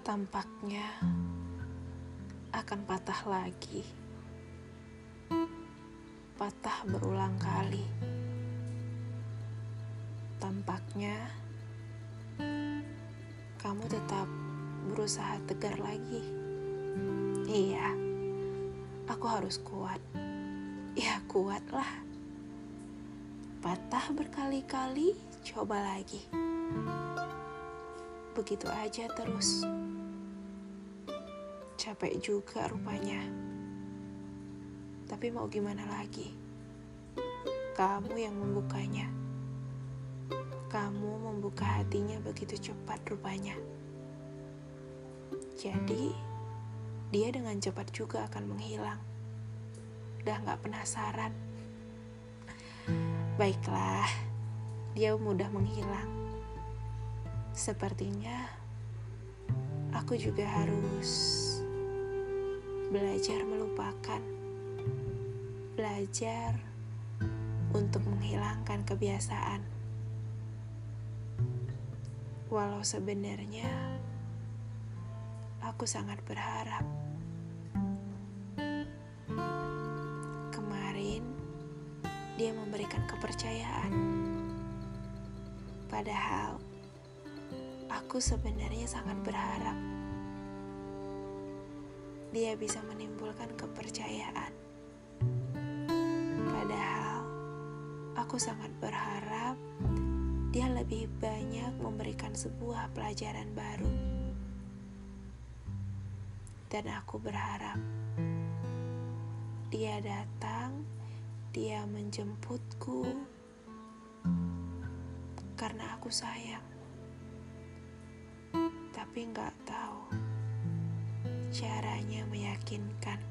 tampaknya akan patah lagi. Patah berulang kali. Tampaknya kamu tetap berusaha tegar lagi. Iya, aku harus kuat. Ya, kuatlah. Patah berkali-kali, coba lagi. Begitu aja terus. Capek juga rupanya. Tapi mau gimana lagi? Kamu yang membukanya. Kamu membuka hatinya begitu cepat rupanya. Jadi, dia dengan cepat juga akan menghilang. Udah gak penasaran. Baiklah, dia mudah menghilang. Sepertinya aku juga harus belajar melupakan, belajar untuk menghilangkan kebiasaan. Walau sebenarnya aku sangat berharap kemarin dia memberikan kepercayaan, padahal aku sebenarnya sangat berharap dia bisa menimbulkan kepercayaan. Padahal aku sangat berharap dia lebih banyak memberikan sebuah pelajaran baru. Dan aku berharap dia datang, dia menjemputku karena aku sayang. Tapi nggak tahu caranya meyakinkan.